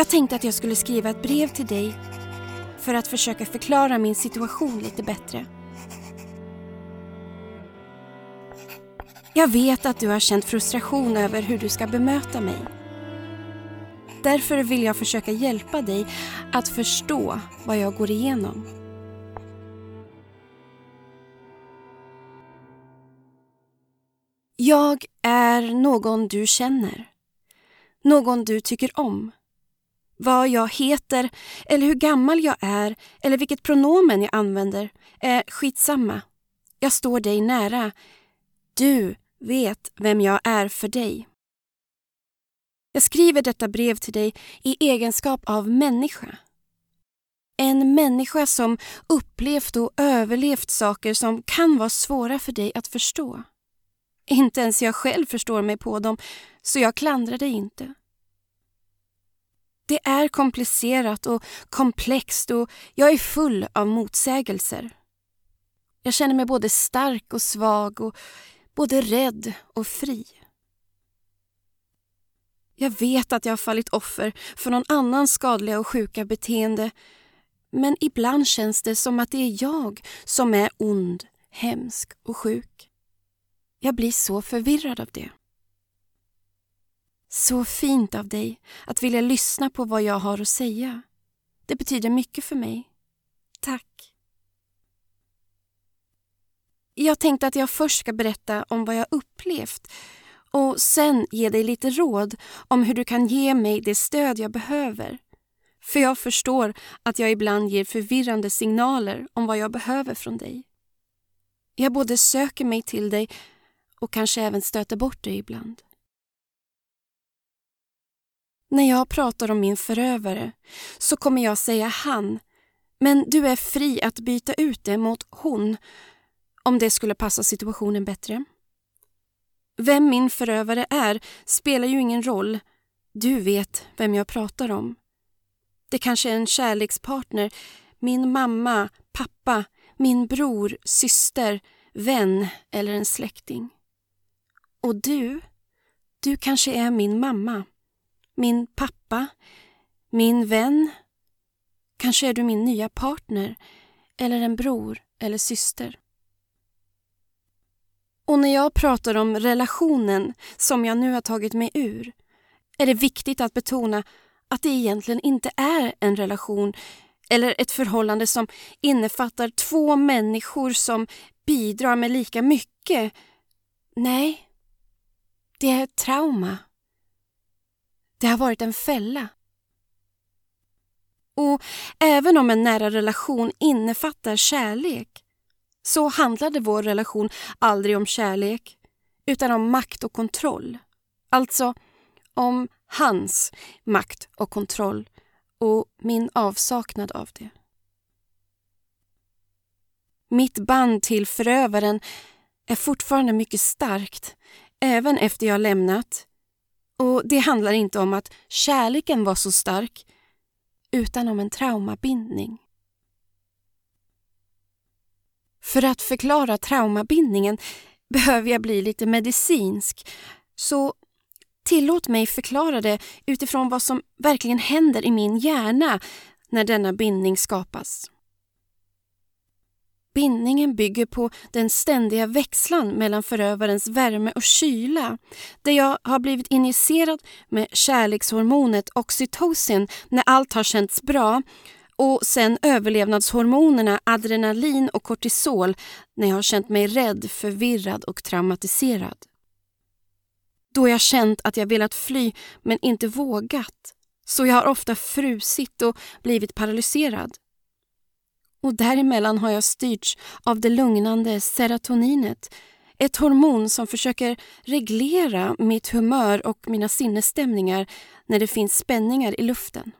Jag tänkte att jag skulle skriva ett brev till dig för att försöka förklara min situation lite bättre. Jag vet att du har känt frustration över hur du ska bemöta mig. Därför vill jag försöka hjälpa dig att förstå vad jag går igenom. Jag är någon du känner. Någon du tycker om. Vad jag heter eller hur gammal jag är eller vilket pronomen jag använder är skitsamma. Jag står dig nära. Du vet vem jag är för dig. Jag skriver detta brev till dig i egenskap av människa. En människa som upplevt och överlevt saker som kan vara svåra för dig att förstå. Inte ens jag själv förstår mig på dem, så jag klandrar dig inte. Det är komplicerat och komplext och jag är full av motsägelser. Jag känner mig både stark och svag och både rädd och fri. Jag vet att jag har fallit offer för någon annans skadliga och sjuka beteende men ibland känns det som att det är jag som är ond, hemsk och sjuk. Jag blir så förvirrad av det. Så fint av dig att vilja lyssna på vad jag har att säga. Det betyder mycket för mig. Tack. Jag tänkte att jag först ska berätta om vad jag upplevt och sen ge dig lite råd om hur du kan ge mig det stöd jag behöver. För jag förstår att jag ibland ger förvirrande signaler om vad jag behöver från dig. Jag både söker mig till dig och kanske även stöter bort dig ibland. När jag pratar om min förövare så kommer jag säga han, men du är fri att byta ut det mot hon om det skulle passa situationen bättre. Vem min förövare är spelar ju ingen roll. Du vet vem jag pratar om. Det kanske är en kärlekspartner, min mamma, pappa, min bror, syster, vän eller en släkting. Och du, du kanske är min mamma, min pappa, min vän. Kanske är du min nya partner eller en bror eller syster. Och när jag pratar om relationen som jag nu har tagit mig ur är det viktigt att betona att det egentligen inte är en relation eller ett förhållande som innefattar två människor som bidrar med lika mycket. Nej, det är ett trauma. Det har varit en fälla. Och även om en nära relation innefattar kärlek så handlade vår relation aldrig om kärlek utan om makt och kontroll. Alltså om hans makt och kontroll och min avsaknad av det. Mitt band till förövaren är fortfarande mycket starkt även efter jag lämnat. Och det handlar inte om att kärleken var så stark utan om en traumabindning. För att förklara traumabindningen behöver jag bli lite medicinsk. Så tillåt mig förklara det utifrån vad som verkligen händer i min hjärna när denna bindning skapas. Bindningen bygger på den ständiga växlan mellan förövarens värme och kyla där jag har blivit injicerad med kärlekshormonet oxytocin när allt har känts bra och sen överlevnadshormonerna adrenalin och kortisol när jag har känt mig rädd, förvirrad och traumatiserad. Då jag känt att jag velat fly men inte vågat. Så jag har ofta frusit och blivit paralyserad. Och däremellan har jag styrts av det lugnande serotoninet. Ett hormon som försöker reglera mitt humör och mina sinnesstämningar när det finns spänningar i luften.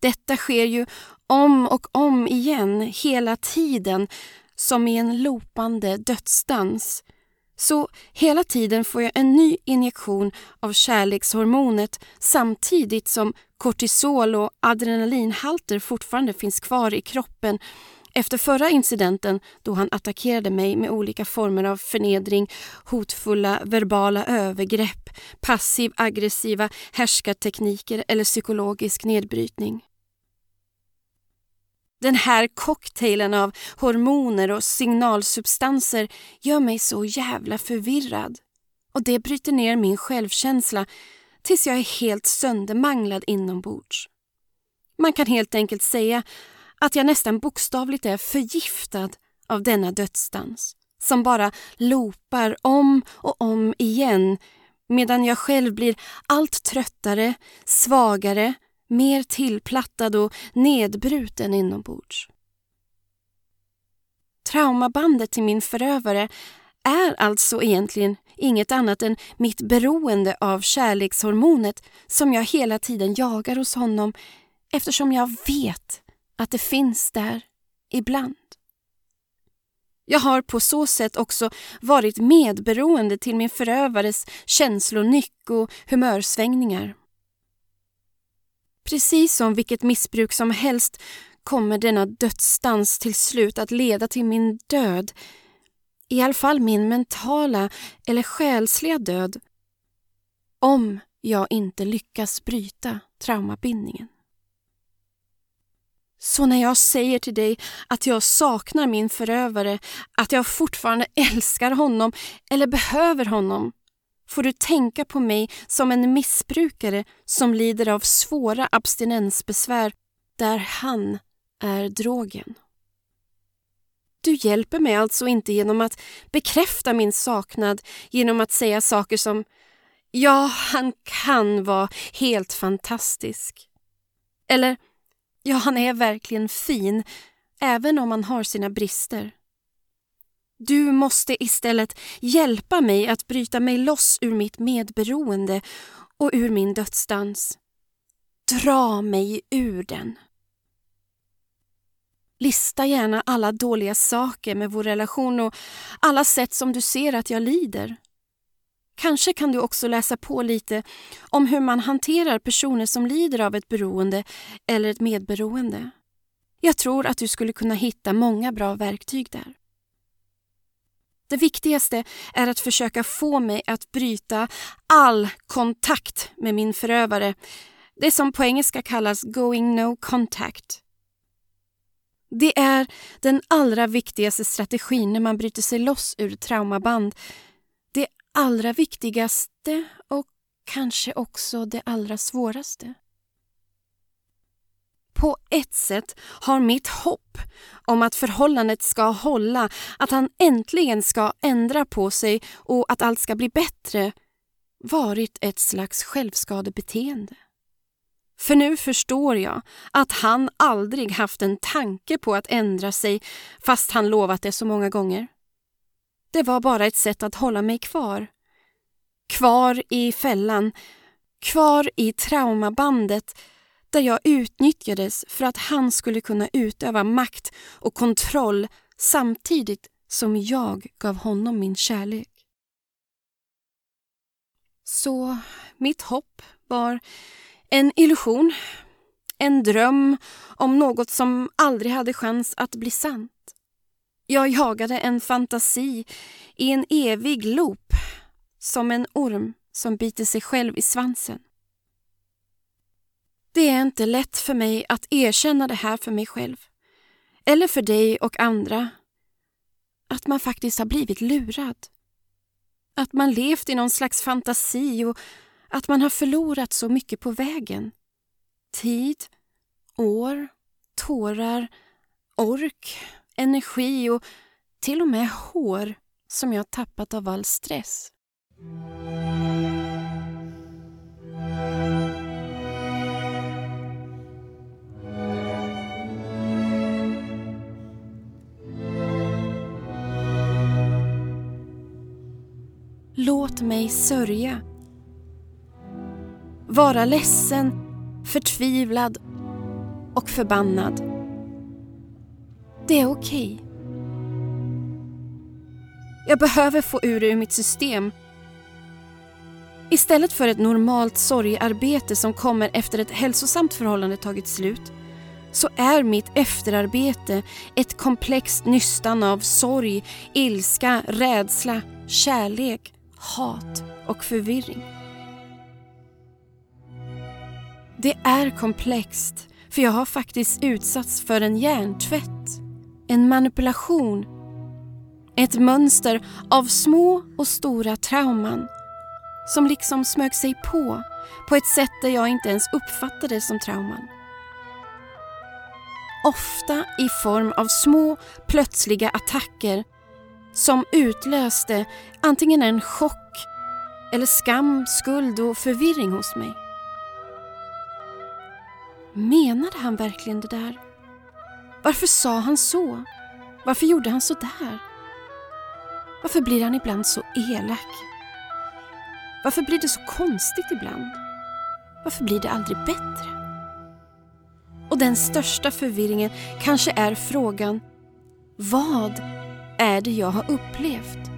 Detta sker ju om och om igen, hela tiden, som i en lopande dödsdans. Så hela tiden får jag en ny injektion av kärlekshormonet samtidigt som kortisol och adrenalinhalter fortfarande finns kvar i kroppen Efter förra incidenten då han attackerade mig med olika former av förnedring, hotfulla verbala övergrepp, passiv aggressiva härskartekniker eller psykologisk nedbrytning. Den här cocktailen av hormoner och signalsubstanser gör mig så jävla förvirrad. Och det bryter ner min självkänsla tills jag är helt söndermanglad inombords. Man kan helt enkelt säga att jag nästan bokstavligt är förgiftad av denna dödsdans som bara lopar om och om igen medan jag själv blir allt tröttare, svagare, mer tillplattad och nedbruten inombords. Traumabandet till min förövare är alltså egentligen inget annat än mitt beroende av kärlekshormonet som jag hela tiden jagar hos honom eftersom jag vet att det finns där ibland. Jag har på så sätt också varit medberoende till min förövares känslonyck och humörsvängningar. Precis som vilket missbruk som helst kommer denna dödsdans till slut att leda till min död. I alla fall min mentala eller själsliga död. Om jag inte lyckas bryta traumabindningen. Så när jag säger till dig att jag saknar min förövare, att jag fortfarande älskar honom eller behöver honom, får du tänka på mig som en missbrukare som lider av svåra abstinensbesvär där han är drogen. Du hjälper mig alltså inte genom att bekräfta min saknad genom att säga saker som Ja, han kan vara helt fantastisk. Eller Ja, han är verkligen fin, även om han har sina brister. Du måste istället hjälpa mig att bryta mig loss ur mitt medberoende och ur min dödsdans. Dra mig ur den. Lista gärna alla dåliga saker med vår relation och alla sätt som du ser att jag lider. Kanske kan du också läsa på lite om hur man hanterar personer som lider av ett beroende eller ett medberoende. Jag tror att du skulle kunna hitta många bra verktyg där. Det viktigaste är att försöka få mig att bryta all kontakt med min förövare. Det som på engelska kallas going no contact. Det är den allra viktigaste strategin när man bryter sig loss ur traumaband Det allra viktigaste och kanske också det allra svåraste. På ett sätt har mitt hopp om att förhållandet ska hålla, att han äntligen ska ändra på sig och att allt ska bli bättre varit ett slags självskadebeteende. För nu förstår jag att han aldrig haft en tanke på att ändra sig fast han lovat det så många gånger. Det var bara ett sätt att hålla mig kvar. Kvar i fällan, kvar i traumabandet där jag utnyttjades för att han skulle kunna utöva makt och kontroll samtidigt som jag gav honom min kärlek. Så mitt hopp var en illusion, en dröm om något som aldrig hade chans att bli sant. Jag jagade en fantasi i en evig loop, som en orm som biter sig själv i svansen. Det är inte lätt för mig att erkänna det här för mig själv, eller för dig och andra, att man faktiskt har blivit lurad. Att man levt i någon slags fantasi och att man har förlorat så mycket på vägen. Tid, år, tårar, ork energi och till och med hår som jag tappat av all stress. Låt mig sörja. Vara ledsen, förtvivlad och förbannad. Det är okej. Okay. Jag behöver få ur det ur mitt system. Istället för ett normalt sorgarbete som kommer efter ett hälsosamt förhållande tagit slut så är mitt efterarbete ett komplext nystan av sorg, ilska, rädsla, kärlek, hat och förvirring. Det är komplext för jag har faktiskt utsatts för en hjärntvätt, en manipulation, ett mönster av små och stora trauman som liksom smög sig på, på ett sätt där jag inte ens uppfattade som trauman. Ofta i form av små plötsliga attacker som utlöste antingen en chock eller skam, skuld och förvirring hos mig. Menade han verkligen det där? Varför sa han så? Varför gjorde han så där? Varför blir han ibland så elak? Varför blir det så konstigt ibland? Varför blir det aldrig bättre? Och den största förvirringen kanske är frågan Vad är det jag har upplevt?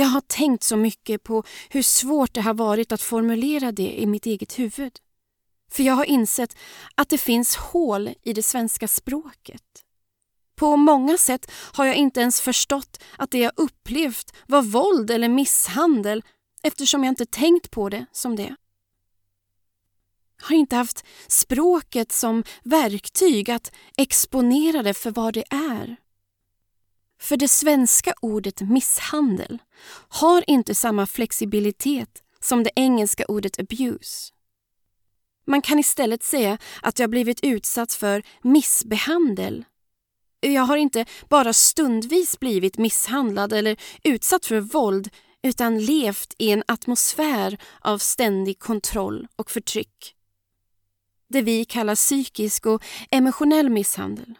Jag har tänkt så mycket på hur svårt det har varit att formulera det i mitt eget huvud. För jag har insett att det finns hål i det svenska språket. På många sätt har jag inte ens förstått att det jag upplevt var våld eller misshandel eftersom jag inte tänkt på det som det. Jag har inte haft språket som verktyg att exponera det för vad det är. För det svenska ordet misshandel har inte samma flexibilitet som det engelska ordet abuse. Man kan istället säga att jag blivit utsatt för missbehandel. Jag har inte bara stundvis blivit misshandlad eller utsatt för våld utan levt i en atmosfär av ständig kontroll och förtryck. Det vi kallar psykisk och emotionell misshandel.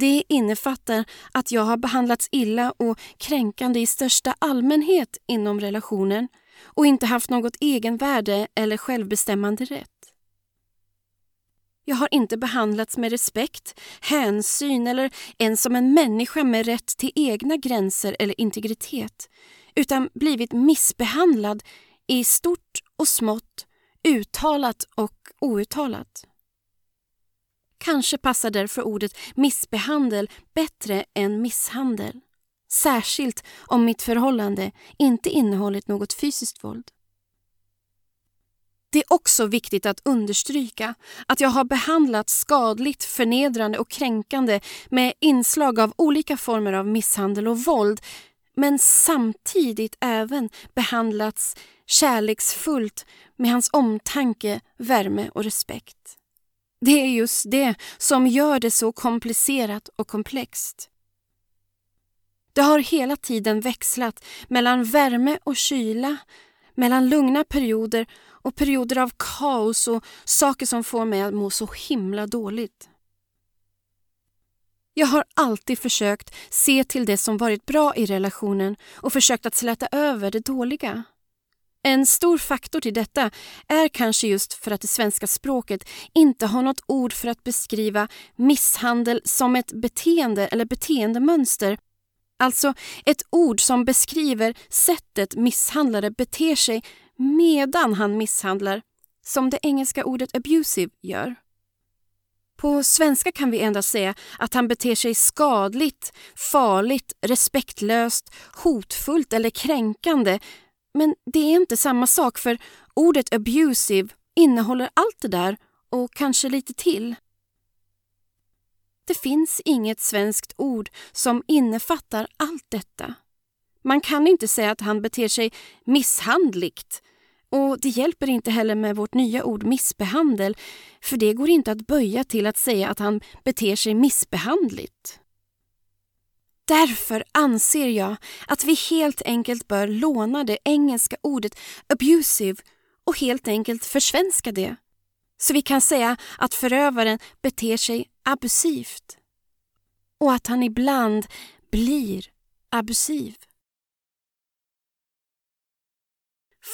Det innefattar att jag har behandlats illa och kränkande i största allmänhet inom relationen och inte haft något egenvärde eller självbestämmande rätt. Jag har inte behandlats med respekt, hänsyn eller ens som en människa med rätt till egna gränser eller integritet utan blivit missbehandlad i stort och smått, uttalat och outtalat. Kanske passar därför ordet missbehandel bättre än misshandel. Särskilt om mitt förhållande inte innehållit något fysiskt våld. Det är också viktigt att understryka att jag har behandlats skadligt, förnedrande och kränkande med inslag av olika former av misshandel och våld men samtidigt även behandlats kärleksfullt med hans omtanke, värme och respekt. Det är just det som gör det så komplicerat och komplext. Det har hela tiden växlat mellan värme och kyla, mellan lugna perioder och perioder av kaos och saker som får mig att må så himla dåligt. Jag har alltid försökt se till det som varit bra i relationen och försökt att släta över det dåliga. En stor faktor till detta är kanske just för att det svenska språket inte har något ord för att beskriva misshandel som ett beteende eller beteendemönster. Alltså ett ord som beskriver sättet misshandlare beter sig medan han misshandlar, som det engelska ordet abusive gör. På svenska kan vi endast säga att han beter sig skadligt, farligt, respektlöst, hotfullt eller kränkande men det är inte samma sak för ordet abusive innehåller allt det där och kanske lite till. Det finns inget svenskt ord som innefattar allt detta. Man kan inte säga att han beter sig misshandligt och det hjälper inte heller med vårt nya ord missbehandel för det går inte att böja till att säga att han beter sig missbehandligt. Därför anser jag att vi helt enkelt bör låna det engelska ordet abusive och helt enkelt försvenska det. Så vi kan säga att förövaren beter sig abusivt. Och att han ibland blir abusiv.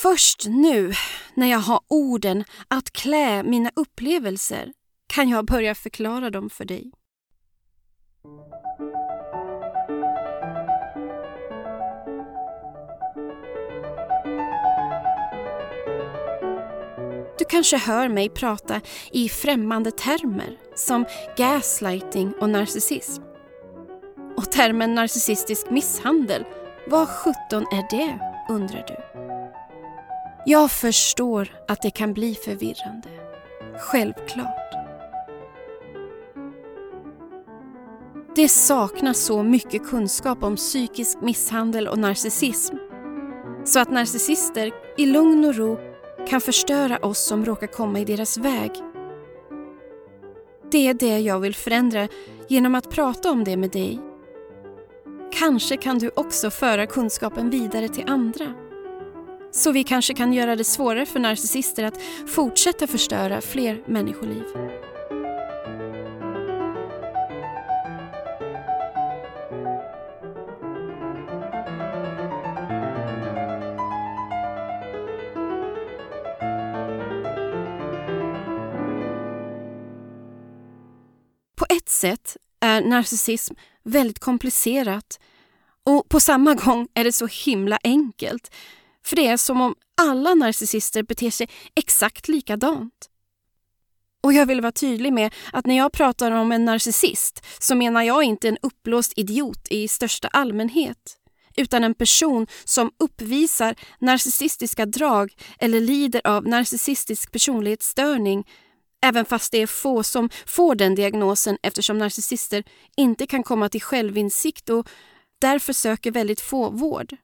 Först nu, när jag har orden att klä mina upplevelser, kan jag börja förklara dem för dig. Kanske hör mig prata i främmande termer som gaslighting och narcissism. Och termen narcissistisk misshandel, vad sjutton är det, undrar du? Jag förstår att det kan bli förvirrande. Självklart. Det saknas så mycket kunskap om psykisk misshandel och narcissism så att narcissister i lugn och ro kan förstöra oss som råkar komma i deras väg. Det är det jag vill förändra genom att prata om det med dig. Kanske kan du också föra kunskapen vidare till andra. Så vi kanske kan göra det svårare för narcissister att fortsätta förstöra fler människoliv. Sätt är narcissism väldigt komplicerat och på samma gång är det så himla enkelt. För det är som om alla narcissister beter sig exakt likadant. Och jag vill vara tydlig med att när jag pratar om en narcissist så menar jag inte en uppblåst idiot i största allmänhet utan en person som uppvisar narcissistiska drag eller lider av narcissistisk personlighetsstörning även fast det är få som får den diagnosen eftersom narcissister inte kan komma till självinsikt och därför söker väldigt få vård.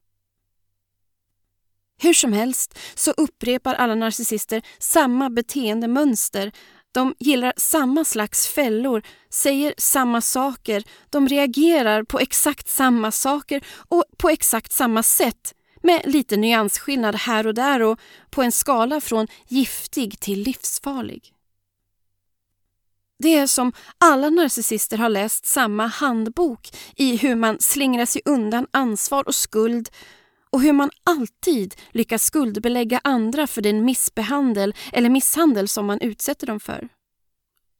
Hur som helst så upprepar alla narcissister samma beteendemönster. De gillar samma slags fällor, säger samma saker, de reagerar på exakt samma saker och på exakt samma sätt med lite nyansskillnad här och där och på en skala från giftig till livsfarlig. Det är som alla narcissister har läst samma handbok i hur man slingrar sig undan ansvar och skuld och hur man alltid lyckas skuldbelägga andra för den missbehandel eller misshandel som man utsätter dem för.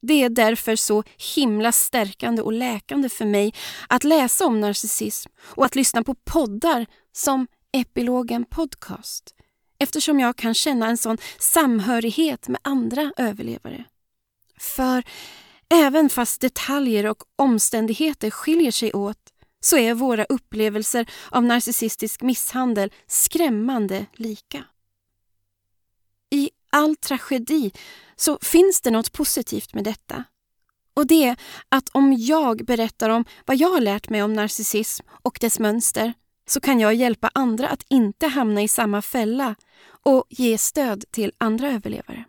Det är därför så himla stärkande och läkande för mig att läsa om narcissism och att lyssna på poddar som Epilogen Podcast eftersom jag kan känna en sån samhörighet med andra överlevare. För även fast detaljer och omständigheter skiljer sig åt så är våra upplevelser av narcissistisk misshandel skrämmande lika. I all tragedi så finns det något positivt med detta. Och det är att om jag berättar om vad jag har lärt mig om narcissism och dess mönster så kan jag hjälpa andra att inte hamna i samma fälla och ge stöd till andra överlevare.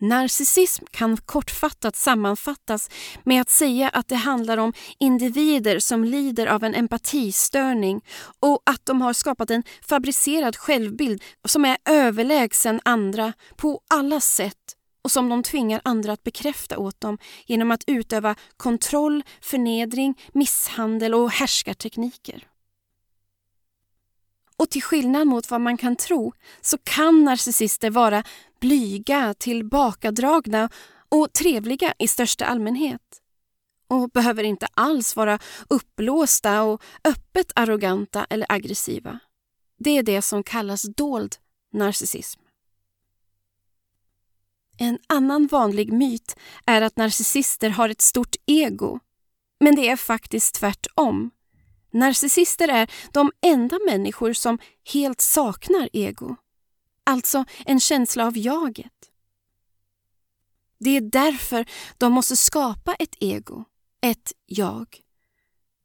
Narcissism kan kortfattat sammanfattas med att säga att det handlar om individer som lider av en empatistörning och att de har skapat en fabricerad självbild som är överlägsen andra på alla sätt och som de tvingar andra att bekräfta åt dem genom att utöva kontroll, förnedring, misshandel och härskartekniker. Och till skillnad mot vad man kan tro så kan narcissister vara blyga, tillbakadragna och trevliga i största allmänhet. Och behöver inte alls vara uppblåsta och öppet arroganta eller aggressiva. Det är det som kallas dold narcissism. En annan vanlig myt är att narcissister har ett stort ego. Men det är faktiskt tvärtom. Narcissister är de enda människor som helt saknar ego. Alltså en känsla av jaget. Det är därför de måste skapa ett ego, ett jag.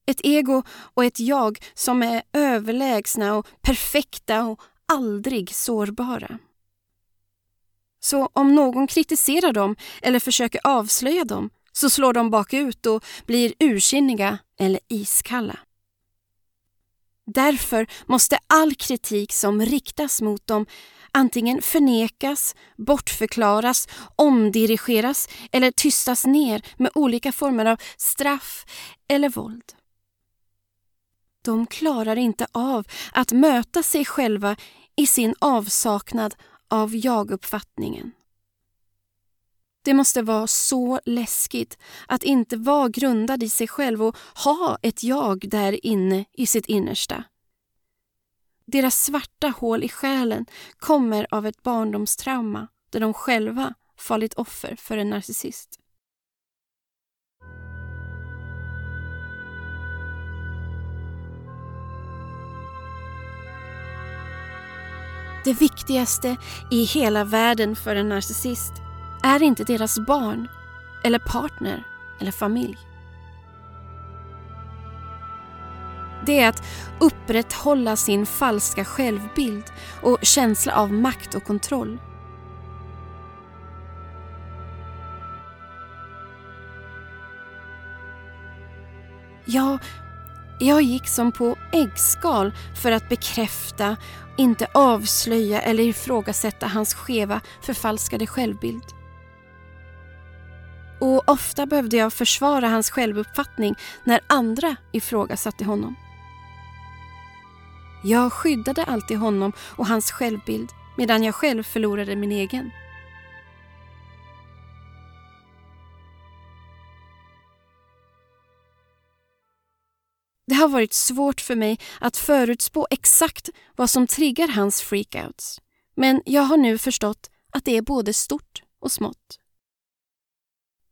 Ett ego och ett jag som är överlägsna och perfekta och aldrig sårbara. Så om någon kritiserar dem eller försöker avslöja dem så slår de bakut och blir ursinniga eller iskalla. Därför måste all kritik som riktas mot dem antingen förnekas, bortförklaras, omdirigeras eller tystas ner med olika former av straff eller våld. De klarar inte av att möta sig själva i sin avsaknad av jaguppfattningen. Det måste vara så läskigt att inte vara grundad i sig själv och ha ett jag där inne i sitt innersta. Deras svarta hål i själen kommer av ett barndomstrauma där de själva fallit offer för en narcissist. Det viktigaste i hela världen för en narcissist är inte deras barn, eller partner eller familj. Det är att upprätthålla sin falska självbild och känsla av makt och kontroll. Ja, jag gick som på äggskal för att bekräfta, inte avslöja eller ifrågasätta hans skeva, förfalskade självbild. Och ofta behövde jag försvara hans självuppfattning när andra ifrågasatte honom. Jag skyddade alltid honom och hans självbild medan jag själv förlorade min egen. Det har varit svårt för mig att förutspå exakt vad som triggar hans freakouts. Men jag har nu förstått att det är både stort och smått.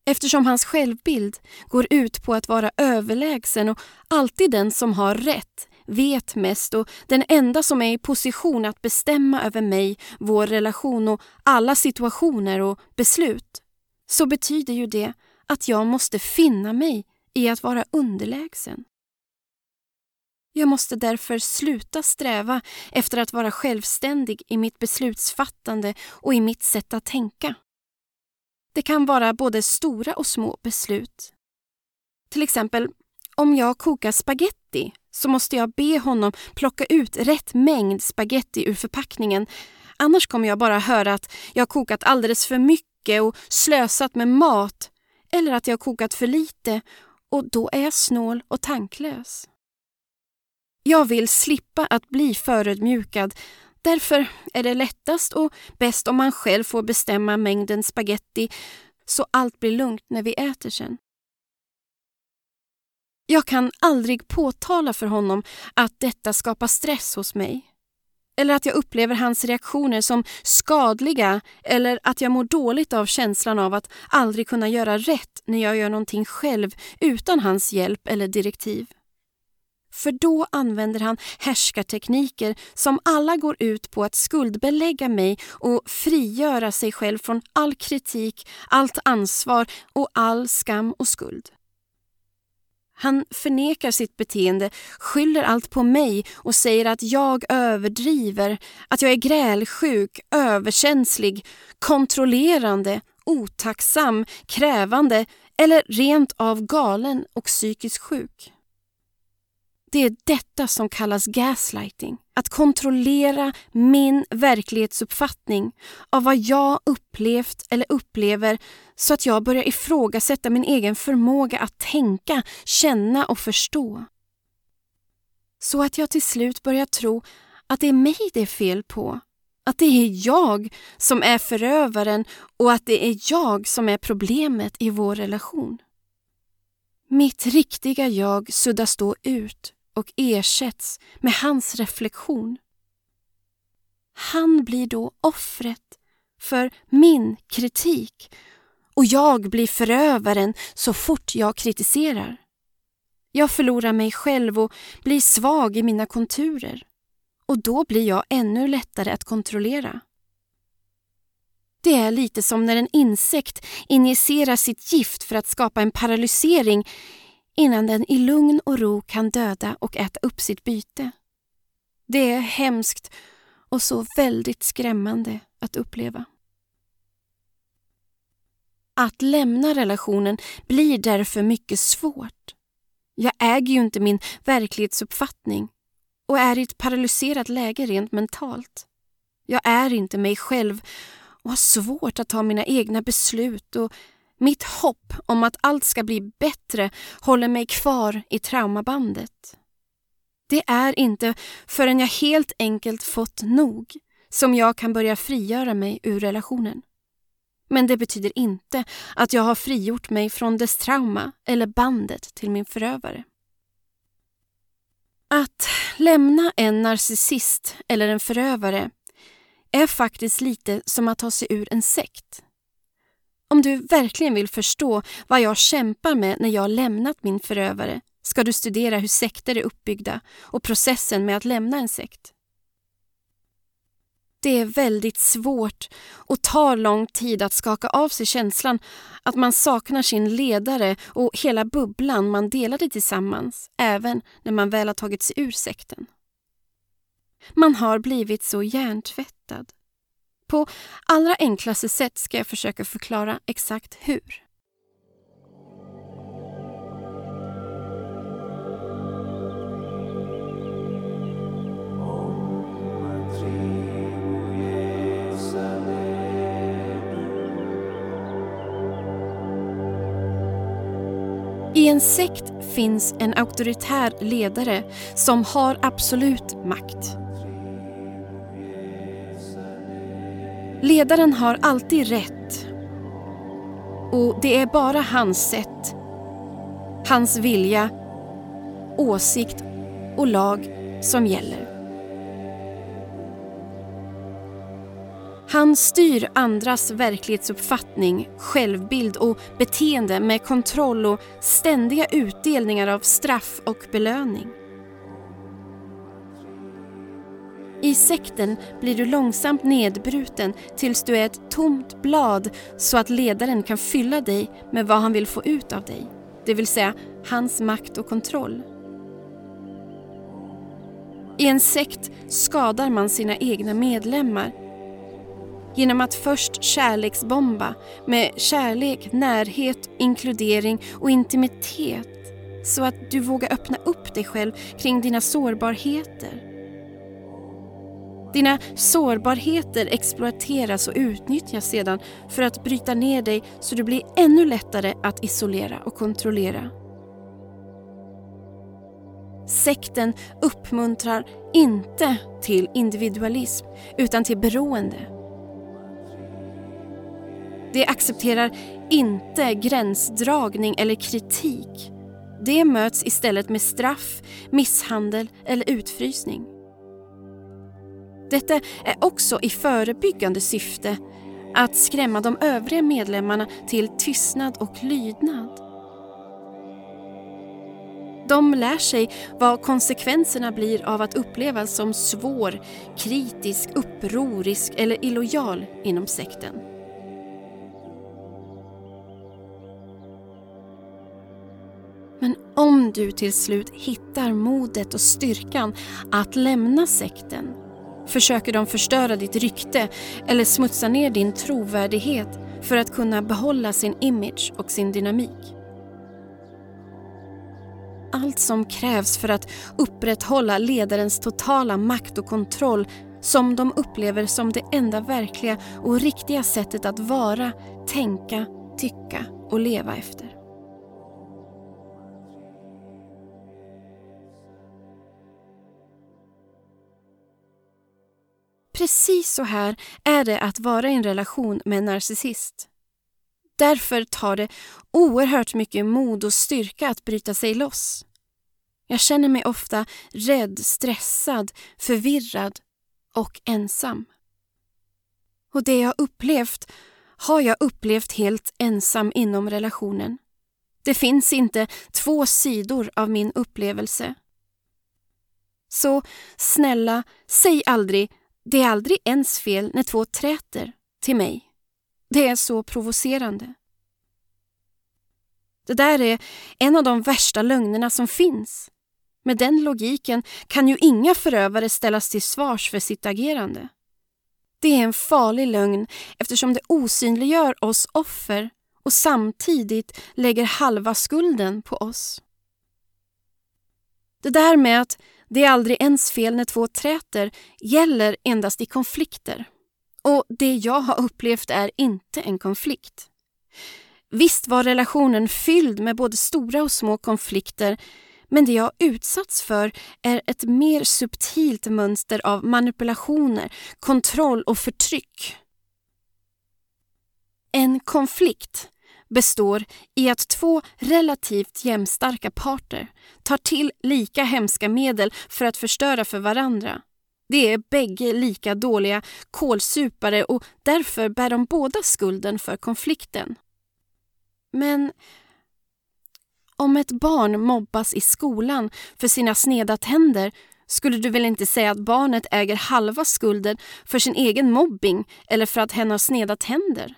Eftersom hans självbild går ut på att vara överlägsen och alltid den som har rätt, vet mest och den enda som är i position att bestämma över mig, vår relation och alla situationer och beslut, så betyder ju det att jag måste finna mig i att vara underlägsen. Jag måste därför sluta sträva efter att vara självständig i mitt beslutsfattande och i mitt sätt att tänka. Det kan vara både stora och små beslut. Till exempel, om jag kokar spaghetti så måste jag be honom plocka ut rätt mängd spaghetti ur förpackningen. Annars kommer jag bara höra att jag kokat alldeles för mycket och slösat med mat eller att jag kokat för lite och då är jag snål och tanklös. Jag vill slippa att bli förödmjukad. Därför är det lättast och bäst om man själv får bestämma mängden spaghetti så allt blir lugnt när vi äter sen. Jag kan aldrig påtala för honom att detta skapar stress hos mig. Eller att jag upplever hans reaktioner som skadliga eller att jag mår dåligt av känslan av att aldrig kunna göra rätt när jag gör någonting själv utan hans hjälp eller direktiv. För då använder han härskartekniker som alla går ut på att skuldbelägga mig och frigöra sig själv från all kritik, allt ansvar och all skam och skuld. Han förnekar sitt beteende, skyller allt på mig och säger att jag överdriver, att jag är grälsjuk, överkänslig, kontrollerande, otacksam, krävande eller rent av galen och psykiskt sjuk. Det är detta som kallas gaslighting. Att kontrollera min verklighetsuppfattning av vad jag upplevt eller upplever så att jag börjar ifrågasätta min egen förmåga att tänka, känna och förstå. Så att jag till slut börjar tro att det är mig det är fel på. Att det är jag som är förövaren och att det är jag som är problemet i vår relation. Mitt riktiga jag suddas då ut och ersätts med hans reflektion. Han blir då offret för min kritik och jag blir förövaren så fort jag kritiserar. Jag förlorar mig själv och blir svag i mina konturer och då blir jag ännu lättare att kontrollera. Det är lite som när en insekt injicerar sitt gift för att skapa en paralysering innan den i lugn och ro kan döda och äta upp sitt byte. Det är hemskt och så väldigt skrämmande att uppleva. Att lämna relationen blir därför mycket svårt. Jag äger ju inte min verklighetsuppfattning och är i ett paralyserat läge rent mentalt. Jag är inte mig själv och har svårt att ta mina egna beslut och mitt hopp om att allt ska bli bättre håller mig kvar i traumabandet. Det är inte förrän jag helt enkelt fått nog som jag kan börja frigöra mig ur relationen. Men det betyder inte att jag har frigjort mig från dess trauma eller bandet till min förövare. Att lämna en narcissist eller en förövare är faktiskt lite som att ta sig ur en sekt. Om du verkligen vill förstå vad jag kämpar med när jag lämnat min förövare ska du studera hur sekter är uppbyggda och processen med att lämna en sekt. Det är väldigt svårt och tar lång tid att skaka av sig känslan att man saknar sin ledare och hela bubblan man delade tillsammans, även när man väl har tagit sig ur sekten. Man har blivit så hjärntvättad. På allra enklaste sätt ska jag försöka förklara exakt hur. I en sekt finns en auktoritär ledare som har absolut makt. Ledaren har alltid rätt. Och det är bara hans sätt, hans vilja, åsikt och lag som gäller. Han styr andras verklighetsuppfattning, självbild och beteende med kontroll och ständiga utdelningar av straff och belöning. I sekten blir du långsamt nedbruten tills du är ett tomt blad så att ledaren kan fylla dig med vad han vill få ut av dig, det vill säga hans makt och kontroll. I en sekt skadar man sina egna medlemmar genom att först kärleksbomba med kärlek, närhet, inkludering och intimitet så att du vågar öppna upp dig själv kring dina sårbarheter. Dina sårbarheter exploateras och utnyttjas sedan för att bryta ner dig så du blir ännu lättare att isolera och kontrollera. Sekten uppmuntrar inte till individualism utan till beroende. Det accepterar inte gränsdragning eller kritik. Det möts istället med straff, misshandel eller utfrysning. Detta är också i förebyggande syfte att skrämma de övriga medlemmarna till tystnad och lydnad. De lär sig vad konsekvenserna blir av att upplevas som svår, kritisk, upprorisk eller illojal inom sekten. Men om du till slut hittar modet och styrkan att lämna sekten försöker de förstöra ditt rykte eller smutsa ner din trovärdighet för att kunna behålla sin image och sin dynamik. Allt som krävs för att upprätthålla ledarens totala makt och kontroll som de upplever som det enda verkliga och riktiga sättet att vara, tänka, tycka och leva efter. Precis så här är det att vara i en relation med en narcissist. Därför tar det oerhört mycket mod och styrka att bryta sig loss. Jag känner mig ofta rädd, stressad, förvirrad och ensam. Och det jag upplevt har jag upplevt helt ensam inom relationen. Det finns inte två sidor av min upplevelse. Så snälla, säg aldrig det är aldrig ens fel när två träter till mig. Det är så provocerande. Det där är en av de värsta lögnerna som finns. Med den logiken kan ju inga förövare ställas till svars för sitt agerande. Det är en farlig lögn eftersom det osynliggör oss offer och samtidigt lägger halva skulden på oss. Det där med att det är aldrig ens fel när två träter gäller endast i konflikter. Och det jag har upplevt är inte en konflikt. Visst var relationen fylld med både stora och små konflikter men det jag utsatts för är ett mer subtilt mönster av manipulationer, kontroll och förtryck. En konflikt består i att två relativt jämnstarka parter tar till lika hemska medel för att förstöra för varandra. Det är bägge lika dåliga kolsupare och därför bär de båda skulden för konflikten. Men om ett barn mobbas i skolan för sina sneda tänder skulle du väl inte säga att barnet äger halva skulden för sin egen mobbing eller för att hen har sneda tänder?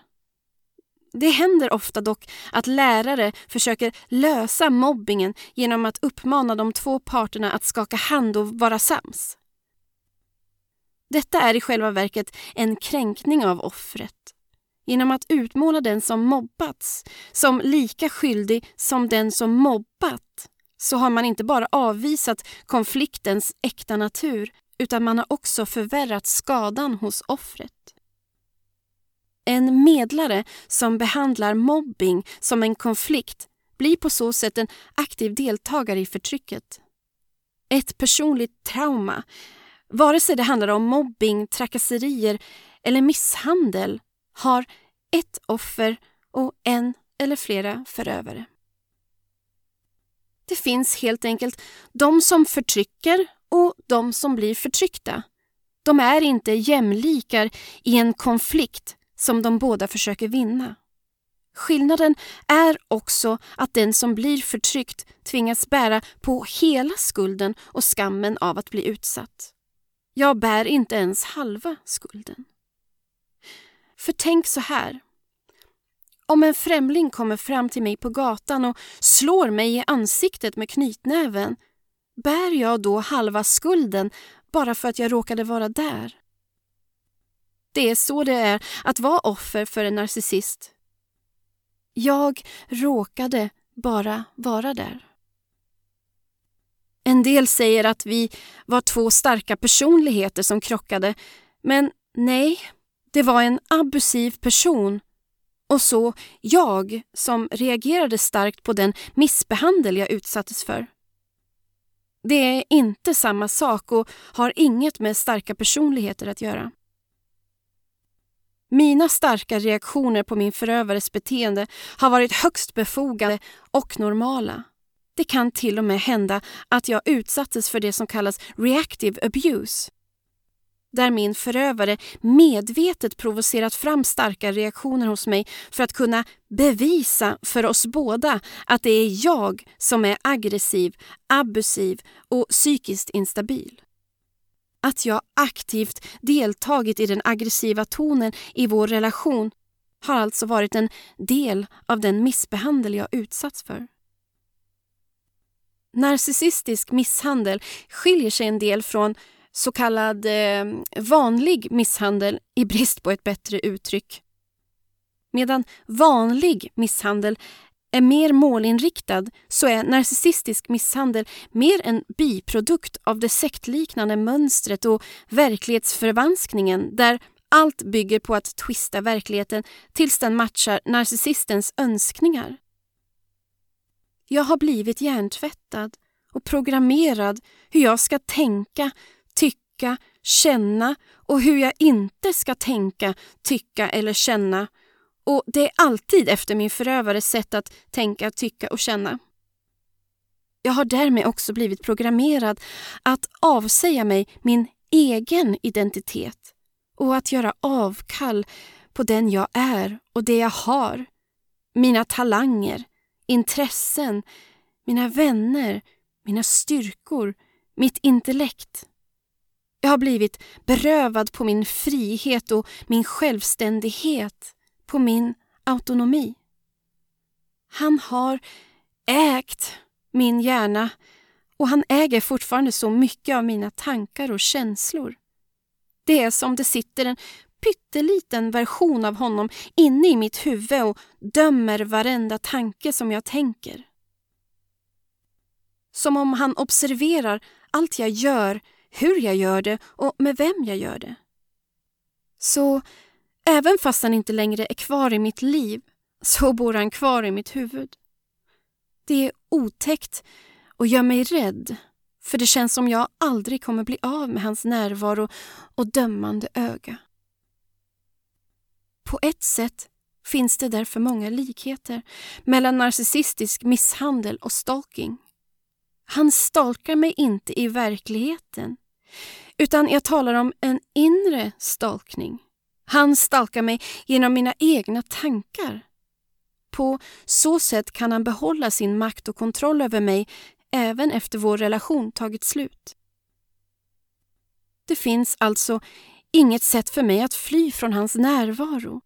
Det händer ofta dock att lärare försöker lösa mobbingen genom att uppmana de två parterna att skaka hand och vara sams. Detta är i själva verket en kränkning av offret genom att utmåla den som mobbats som lika skyldig som den som mobbat så har man inte bara avvisat konfliktens äkta natur utan man har också förvärrat skadan hos offret. En medlare som behandlar mobbing som en konflikt blir på så sätt en aktiv deltagare i förtrycket. Ett personligt trauma, vare sig det handlar om mobbing, trakasserier eller misshandel, har ett offer och en eller flera förövare. Det finns helt enkelt de som förtrycker och de som blir förtryckta. De är inte jämlikar i en konflikt som de båda försöker vinna. Skillnaden är också att den som blir förtryckt tvingas bära på hela skulden och skammen av att bli utsatt. Jag bär inte ens halva skulden. För tänk så här. Om en främling kommer fram till mig på gatan och slår mig i ansiktet med knytnäven, bär jag då halva skulden bara för att jag råkade vara där? Det är så det är att vara offer för en narcissist. Jag råkade bara vara där. En del säger att vi var två starka personligheter som krockade, men nej, det var en abusiv person och så jag som reagerade starkt på den missbehandel jag utsattes för. Det är inte samma sak och har inget med starka personligheter att göra. Mina starka reaktioner på min förövares beteende har varit högst befogade och normala. Det kan till och med hända att jag utsattes för det som kallas reactive abuse där min förövare medvetet provocerat fram starka reaktioner hos mig för att kunna bevisa för oss båda att det är jag som är aggressiv, abusiv och psykiskt instabil. Att jag aktivt deltagit i den aggressiva tonen i vår relation har alltså varit en del av den missbehandel jag utsatts för. Narcissistisk misshandel skiljer sig en del från så kallad eh, vanlig misshandel i brist på ett bättre uttryck. Medan vanlig misshandel är mer målinriktad så är narcissistisk misshandel mer en biprodukt av det sektliknande mönstret och verklighetsförvanskningen där allt bygger på att twista verkligheten tills den matchar narcissistens önskningar. Jag har blivit hjärntvättad och programmerad hur jag ska tänka, tycka, känna och hur jag inte ska tänka, tycka eller känna. Och det är alltid efter min förövares sätt att tänka, tycka och känna. Jag har därmed också blivit programmerad att avsäga mig min egen identitet och att göra avkall på den jag är och det jag har. Mina talanger, intressen, mina vänner, mina styrkor, mitt intellekt. Jag har blivit berövad på min frihet och min självständighet, på min autonomi. Han har ägt min hjärna och han äger fortfarande så mycket av mina tankar och känslor. Det är som det sitter en pytteliten version av honom inne i mitt huvud och dömer varenda tanke som jag tänker. Som om han observerar allt jag gör hur jag gör det och med vem jag gör det. Så även fast han inte längre är kvar i mitt liv så bor han kvar i mitt huvud. Det är otäckt och gör mig rädd för det känns som jag aldrig kommer bli av med hans närvaro och dömande öga. På ett sätt finns det därför många likheter mellan narcissistisk misshandel och stalking. Han stalkar mig inte i verkligheten, utan jag talar om en inre stalkning. Han stalkar mig genom mina egna tankar. På så sätt kan han behålla sin makt och kontroll över mig även efter vår relation tagit slut. Det finns alltså inget sätt för mig att fly från hans närvaro.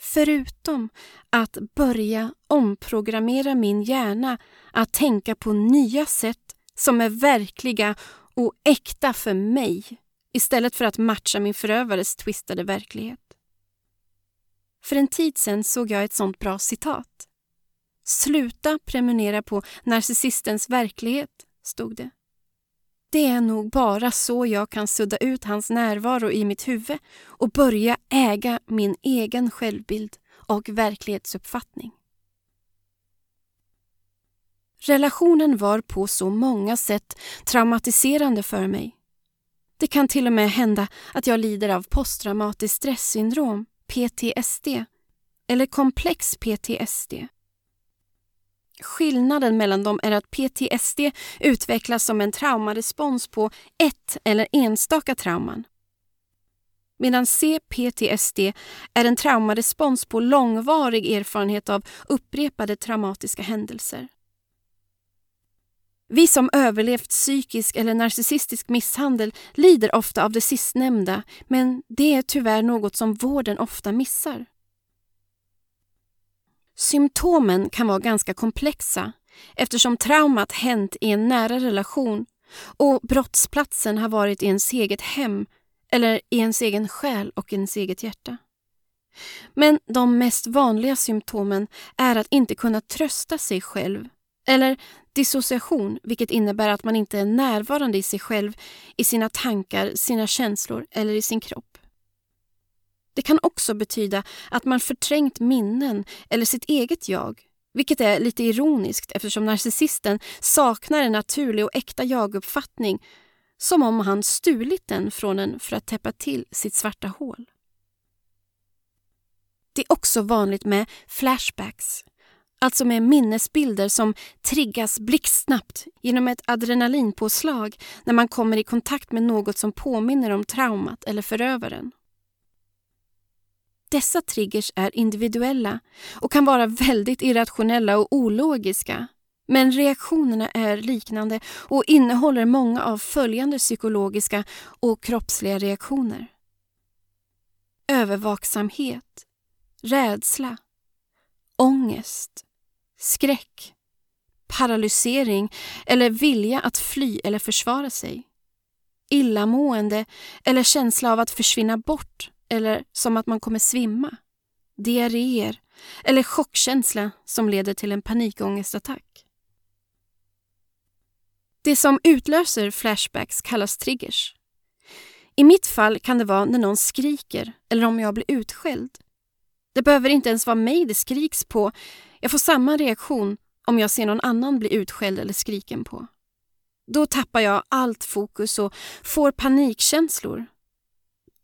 Förutom att börja omprogrammera min hjärna att tänka på nya sätt som är verkliga och äkta för mig istället för att matcha min förövares twistade verklighet. För en tid sedan såg jag ett sånt bra citat. Sluta prenumerera på narcissistens verklighet, stod det. Det är nog bara så jag kan sudda ut hans närvaro i mitt huvud och börja äga min egen självbild och verklighetsuppfattning. Relationen var på så många sätt traumatiserande för mig. Det kan till och med hända att jag lider av posttraumatiskt stresssyndrom, PTSD, eller komplex PTSD. Skillnaden mellan dem är att PTSD utvecklas som en traumarespons på ett eller enstaka trauman. Medan CPTSD är en traumarespons på långvarig erfarenhet av upprepade traumatiska händelser. Vi som överlevt psykisk eller narcissistisk misshandel lider ofta av det sistnämnda men det är tyvärr något som vården ofta missar. Symptomen kan vara ganska komplexa eftersom traumat hänt i en nära relation och brottsplatsen har varit i ens eget hem eller i ens egen själ och ens eget hjärta. Men de mest vanliga symptomen är att inte kunna trösta sig själv eller dissociation, vilket innebär att man inte är närvarande i sig själv, i sina tankar, sina känslor eller i sin kropp. Det kan också betyda att man förträngt minnen eller sitt eget jag, vilket är lite ironiskt eftersom narcissisten saknar en naturlig och äkta jaguppfattning, som om han stulit den från en för att täppa till sitt svarta hål. Det är också vanligt med flashbacks, alltså med minnesbilder som triggas blixtsnabbt genom ett adrenalinpåslag när man kommer i kontakt med något som påminner om traumat eller förövaren. Dessa triggers är individuella och kan vara väldigt irrationella och ologiska. Men reaktionerna är liknande och innehåller många av följande psykologiska och kroppsliga reaktioner. Övervaksamhet, rädsla, ångest, skräck, paralysering eller vilja att fly eller försvara sig. Illamående eller känsla av att försvinna bort eller som att man kommer svimma. Diarréer eller chockkänsla som leder till en panikångestattack. Det som utlöser flashbacks kallas triggers. I mitt fall kan det vara när någon skriker eller om jag blir utskälld. Det behöver inte ens vara mig det skriks på. Jag får samma reaktion om jag ser någon annan bli utskälld eller skriken på. Då tappar jag allt fokus och får panikkänslor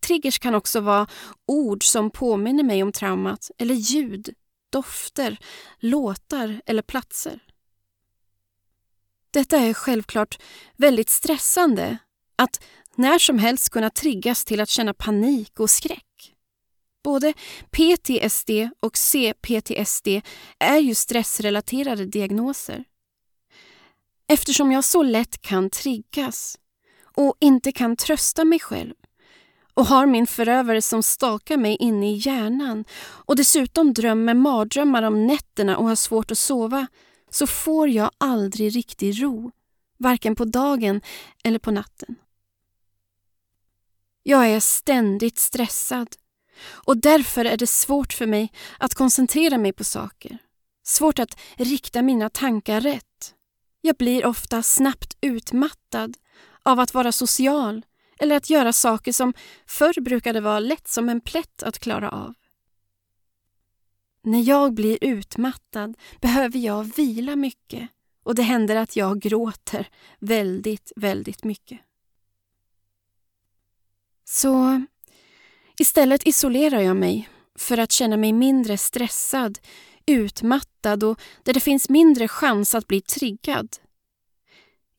Triggers kan också vara ord som påminner mig om traumat eller ljud, dofter, låtar eller platser. Detta är självklart väldigt stressande, att när som helst kunna triggas till att känna panik och skräck. Både PTSD och CPTSD är ju stressrelaterade diagnoser. Eftersom jag så lätt kan triggas och inte kan trösta mig själv och har min förövare som stakar mig inne i hjärnan och dessutom drömmer mardrömmar om nätterna och har svårt att sova så får jag aldrig riktig ro, varken på dagen eller på natten. Jag är ständigt stressad och därför är det svårt för mig att koncentrera mig på saker. Svårt att rikta mina tankar rätt. Jag blir ofta snabbt utmattad av att vara social eller att göra saker som förr brukade vara lätt som en plätt att klara av. När jag blir utmattad behöver jag vila mycket och det händer att jag gråter väldigt, väldigt mycket. Så istället isolerar jag mig för att känna mig mindre stressad, utmattad och där det finns mindre chans att bli triggad.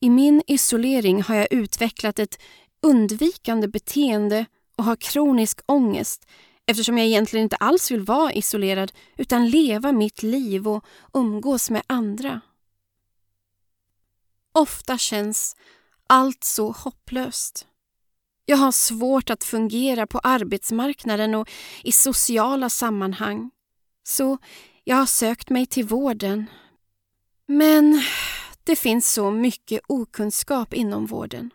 I min isolering har jag utvecklat ett undvikande beteende och har kronisk ångest eftersom jag egentligen inte alls vill vara isolerad utan leva mitt liv och umgås med andra. Ofta känns allt så hopplöst. Jag har svårt att fungera på arbetsmarknaden och i sociala sammanhang. Så jag har sökt mig till vården. Men det finns så mycket okunskap inom vården.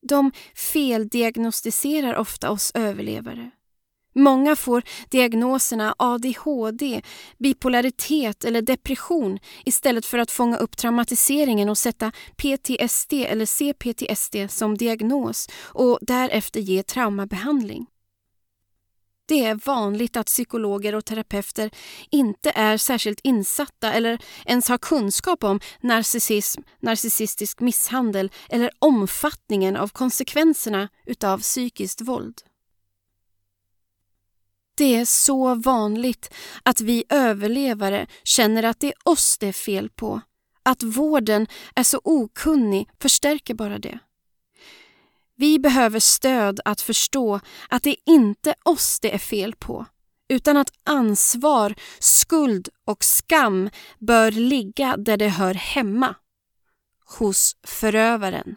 De feldiagnostiserar ofta oss överlevare. Många får diagnoserna ADHD, bipolaritet eller depression istället för att fånga upp traumatiseringen och sätta PTSD eller CPTSD som diagnos och därefter ge traumabehandling. Det är vanligt att psykologer och terapeuter inte är särskilt insatta eller ens har kunskap om narcissism, narcissistisk misshandel eller omfattningen av konsekvenserna utav psykiskt våld. Det är så vanligt att vi överlevare känner att det är oss det är fel på. Att vården är så okunnig förstärker bara det. Vi behöver stöd att förstå att det är inte oss det är fel på utan att ansvar, skuld och skam bör ligga där det hör hemma. Hos förövaren.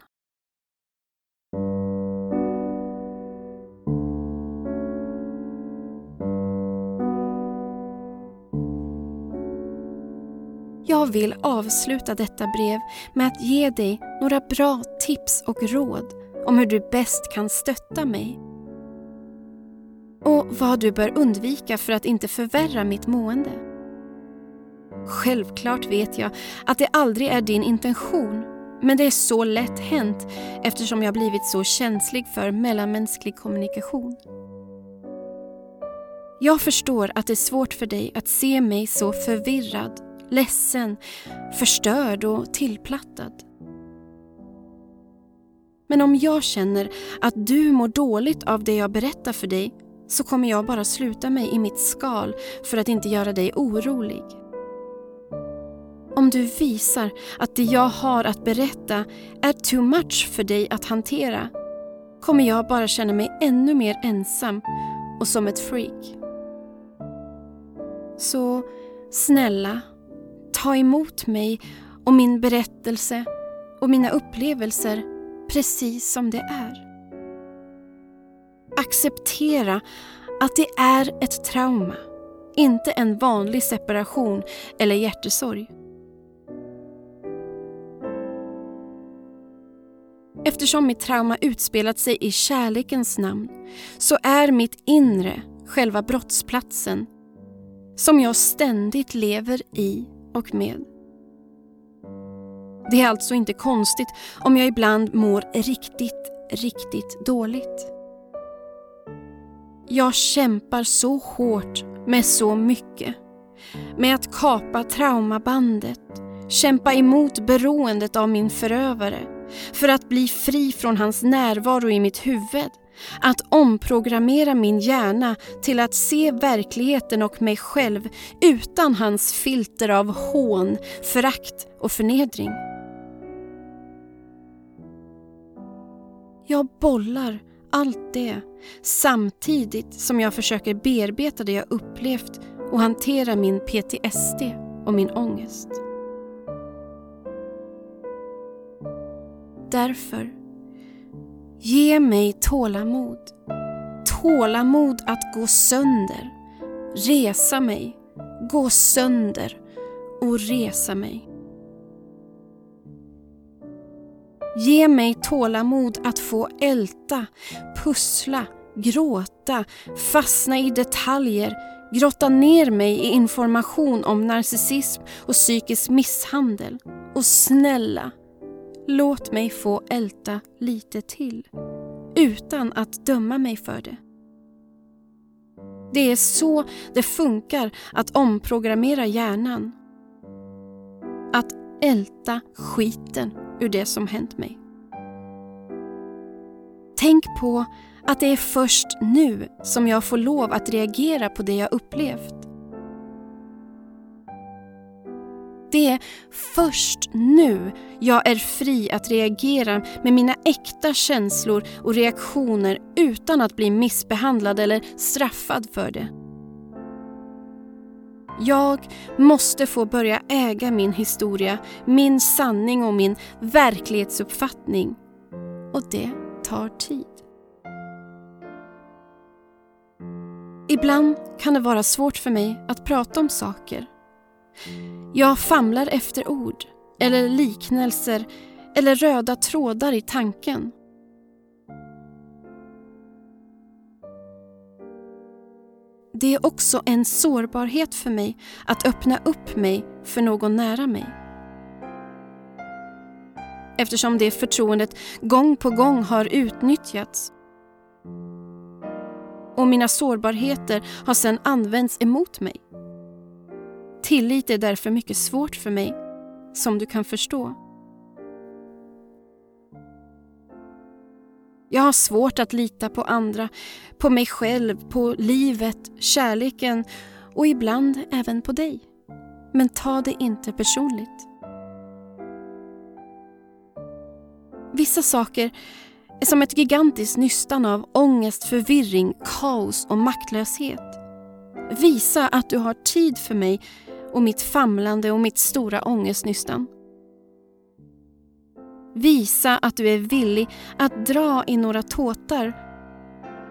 Jag vill avsluta detta brev med att ge dig några bra tips och råd om hur du bäst kan stötta mig. Och vad du bör undvika för att inte förvärra mitt mående. Självklart vet jag att det aldrig är din intention men det är så lätt hänt eftersom jag blivit så känslig för mellanmänsklig kommunikation. Jag förstår att det är svårt för dig att se mig så förvirrad ledsen, förstörd och tillplattad. Men om jag känner att du mår dåligt av det jag berättar för dig så kommer jag bara sluta mig i mitt skal för att inte göra dig orolig. Om du visar att det jag har att berätta är too much för dig att hantera kommer jag bara känna mig ännu mer ensam och som ett freak. Så snälla, ta emot mig och min berättelse och mina upplevelser precis som det är. Acceptera att det är ett trauma, inte en vanlig separation eller hjärtesorg. Eftersom mitt trauma utspelat sig i kärlekens namn så är mitt inre själva brottsplatsen som jag ständigt lever i och med. Det är alltså inte konstigt om jag ibland mår riktigt, riktigt dåligt. Jag kämpar så hårt med så mycket. Med att kapa traumabandet, kämpa emot beroendet av min förövare för att bli fri från hans närvaro i mitt huvud att omprogrammera min hjärna till att se verkligheten och mig själv utan hans filter av hån, förakt och förnedring. Jag bollar allt det samtidigt som jag försöker bearbeta det jag upplevt och hantera min PTSD och min ångest. Därför Ge mig tålamod. Tålamod att gå sönder. Resa mig. Gå sönder och resa mig. Ge mig tålamod att få älta, pussla, gråta, fastna i detaljer, grotta ner mig i information om narcissism och psykisk misshandel. Och snälla, Låt mig få älta lite till utan att döma mig för det. Det är så det funkar att omprogrammera hjärnan. Att älta skiten ur det som hänt mig. Tänk på att det är först nu som jag får lov att reagera på det jag upplevt. Det är först nu jag är fri att reagera med mina äkta känslor och reaktioner utan att bli missbehandlad eller straffad för det. Jag måste få börja äga min historia, min sanning och min verklighetsuppfattning. Och det tar tid. Ibland kan det vara svårt för mig att prata om saker. Jag famlar efter ord eller liknelser eller röda trådar i tanken. Det är också en sårbarhet för mig att öppna upp mig för någon nära mig. Eftersom det förtroendet gång på gång har utnyttjats och mina sårbarheter har sedan använts emot mig. Tillit är därför mycket svårt för mig, som du kan förstå. Jag har svårt att lita på andra, på mig själv, på livet, kärleken och ibland även på dig. Men ta det inte personligt. Vissa saker är som ett gigantiskt nystan av ångest, förvirring, kaos och maktlöshet. Visa att du har tid för mig och mitt famlande och mitt stora ångestnystan. Visa att du är villig att dra i några tåtar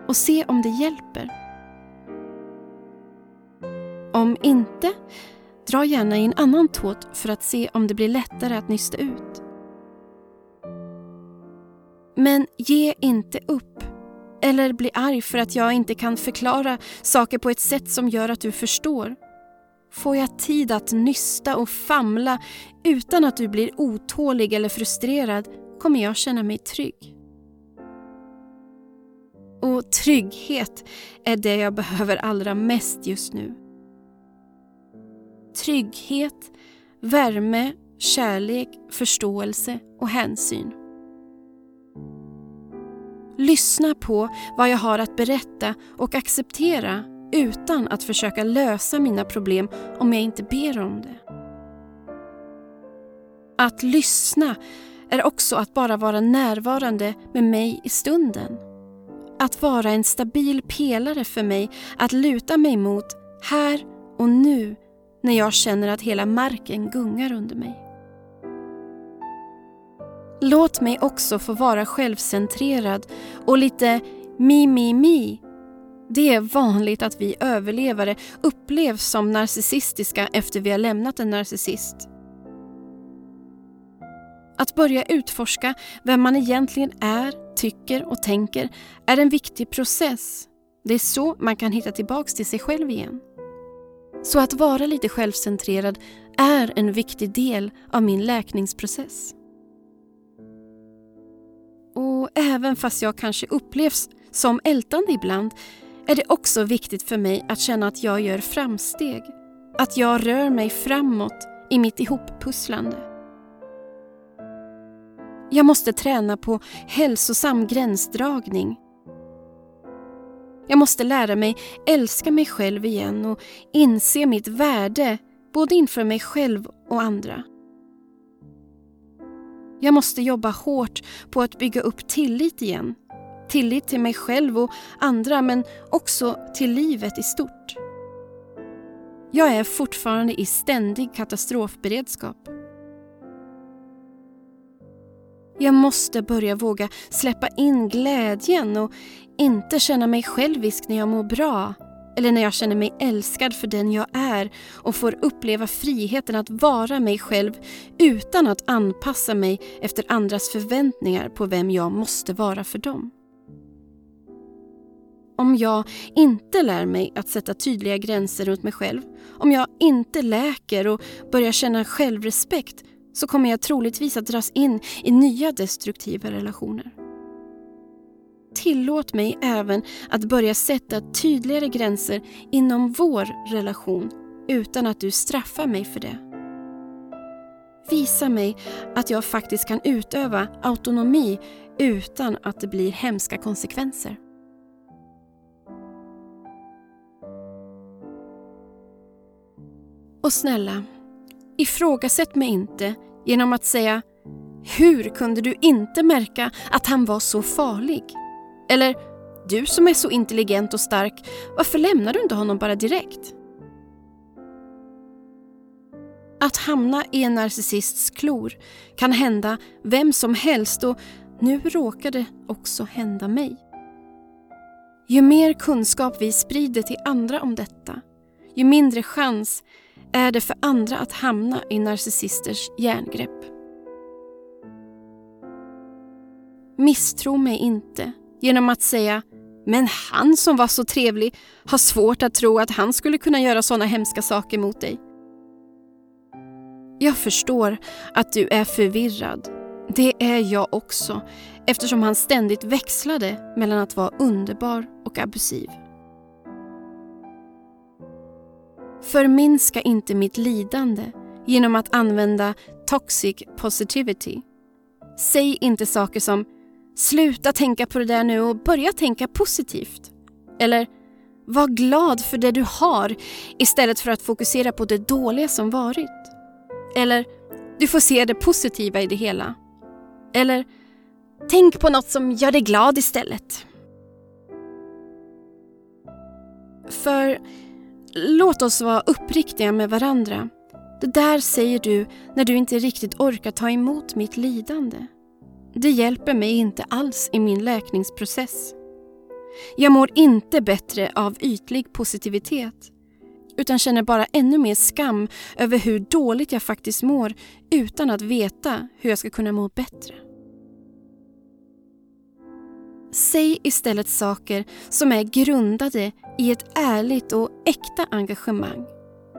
och se om det hjälper. Om inte, dra gärna i en annan tåt för att se om det blir lättare att nysta ut. Men ge inte upp eller bli arg för att jag inte kan förklara saker på ett sätt som gör att du förstår. Får jag tid att nysta och famla utan att du blir otålig eller frustrerad kommer jag känna mig trygg. Och trygghet är det jag behöver allra mest just nu. Trygghet, värme, kärlek, förståelse och hänsyn. Lyssna på vad jag har att berätta och acceptera utan att försöka lösa mina problem om jag inte ber om det. Att lyssna är också att bara vara närvarande med mig i stunden. Att vara en stabil pelare för mig att luta mig mot här och nu när jag känner att hela marken gungar under mig. Låt mig också få vara självcentrerad och lite mi-mi-mi det är vanligt att vi överlevare upplevs som narcissistiska efter vi har lämnat en narcissist. Att börja utforska vem man egentligen är, tycker och tänker är en viktig process. Det är så man kan hitta tillbaks till sig själv igen. Så att vara lite självcentrerad är en viktig del av min läkningsprocess. Och även fast jag kanske upplevs som ältande ibland är det också viktigt för mig att känna att jag gör framsteg. Att jag rör mig framåt i mitt ihoppusslande. Jag måste träna på hälsosam gränsdragning. Jag måste lära mig älska mig själv igen och inse mitt värde både inför mig själv och andra. Jag måste jobba hårt på att bygga upp tillit igen tillit till mig själv och andra men också till livet i stort. Jag är fortfarande i ständig katastrofberedskap. Jag måste börja våga släppa in glädjen och inte känna mig självisk när jag mår bra eller när jag känner mig älskad för den jag är och får uppleva friheten att vara mig själv utan att anpassa mig efter andras förväntningar på vem jag måste vara för dem. Om jag inte lär mig att sätta tydliga gränser runt mig själv, om jag inte läker och börjar känna självrespekt så kommer jag troligtvis att dras in i nya destruktiva relationer. Tillåt mig även att börja sätta tydligare gränser inom vår relation utan att du straffar mig för det. Visa mig att jag faktiskt kan utöva autonomi utan att det blir hemska konsekvenser. Och snälla, ifrågasätt mig inte genom att säga “Hur kunde du inte märka att han var så farlig?” Eller “Du som är så intelligent och stark, varför lämnar du inte honom bara direkt?” Att hamna i en narcissists klor kan hända vem som helst och nu råkar det också hända mig. Ju mer kunskap vi sprider till andra om detta, ju mindre chans är det för andra att hamna i narcissisters järngrepp. Misstro mig inte genom att säga “men han som var så trevlig har svårt att tro att han skulle kunna göra sådana hemska saker mot dig”. Jag förstår att du är förvirrad. Det är jag också eftersom han ständigt växlade mellan att vara underbar och abusiv. Förminska inte mitt lidande genom att använda toxic positivity. Säg inte saker som “sluta tänka på det där nu och börja tänka positivt” eller “var glad för det du har istället för att fokusera på det dåliga som varit” eller “du får se det positiva i det hela” eller “tänk på något som gör dig glad istället”. För Låt oss vara uppriktiga med varandra. Det där säger du när du inte riktigt orkar ta emot mitt lidande. Det hjälper mig inte alls i min läkningsprocess. Jag mår inte bättre av ytlig positivitet utan känner bara ännu mer skam över hur dåligt jag faktiskt mår utan att veta hur jag ska kunna må bättre. Säg istället saker som är grundade i ett ärligt och äkta engagemang.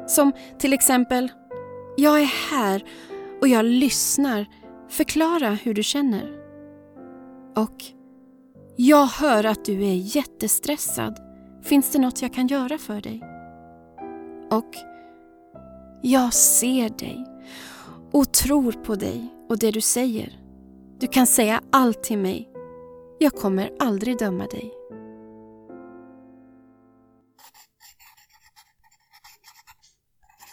Som till exempel “Jag är här och jag lyssnar. Förklara hur du känner.” Och “Jag hör att du är jättestressad. Finns det något jag kan göra för dig?” Och “Jag ser dig och tror på dig och det du säger. Du kan säga allt till mig jag kommer aldrig döma dig.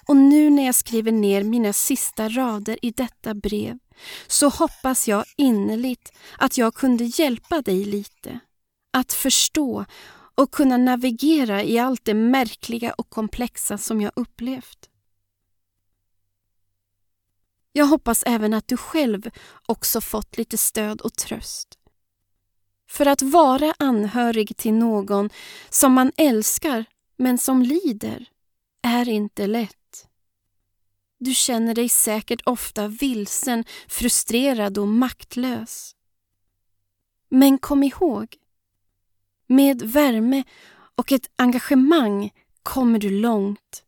Och nu när jag skriver ner mina sista rader i detta brev så hoppas jag innerligt att jag kunde hjälpa dig lite. Att förstå och kunna navigera i allt det märkliga och komplexa som jag upplevt. Jag hoppas även att du själv också fått lite stöd och tröst. För att vara anhörig till någon som man älskar men som lider är inte lätt. Du känner dig säkert ofta vilsen, frustrerad och maktlös. Men kom ihåg, med värme och ett engagemang kommer du långt.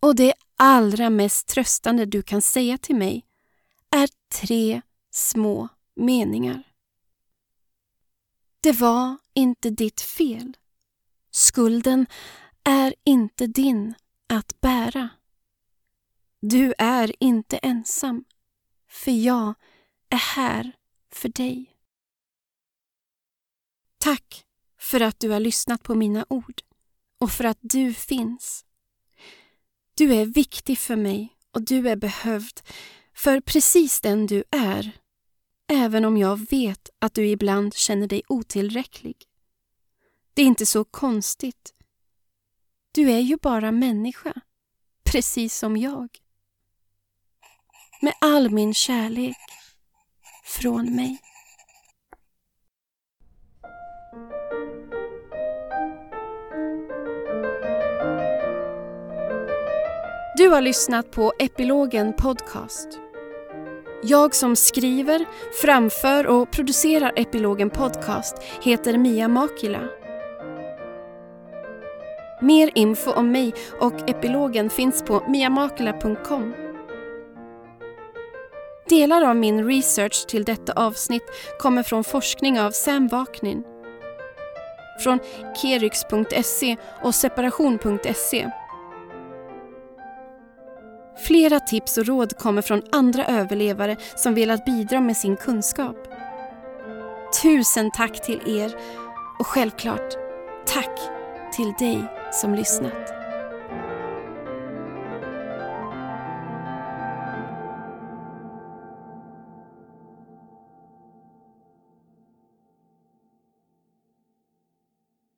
Och det allra mest tröstande du kan säga till mig är tre små meningar. Det var inte ditt fel. Skulden är inte din att bära. Du är inte ensam, för jag är här för dig. Tack för att du har lyssnat på mina ord och för att du finns. Du är viktig för mig och du är behövd för precis den du är även om jag vet att du ibland känner dig otillräcklig. Det är inte så konstigt. Du är ju bara människa, precis som jag. Med all min kärlek från mig. Du har lyssnat på Epilogen Podcast. Jag som skriver, framför och producerar Epilogen Podcast heter Mia Makila. Mer info om mig och Epilogen finns på miamakila.com. Delar av min research till detta avsnitt kommer från forskning av Sam Vaknin. Från keryx.se och separation.se Flera tips och råd kommer från andra överlevare som velat bidra med sin kunskap. Tusen tack till er och självklart tack till dig som lyssnat.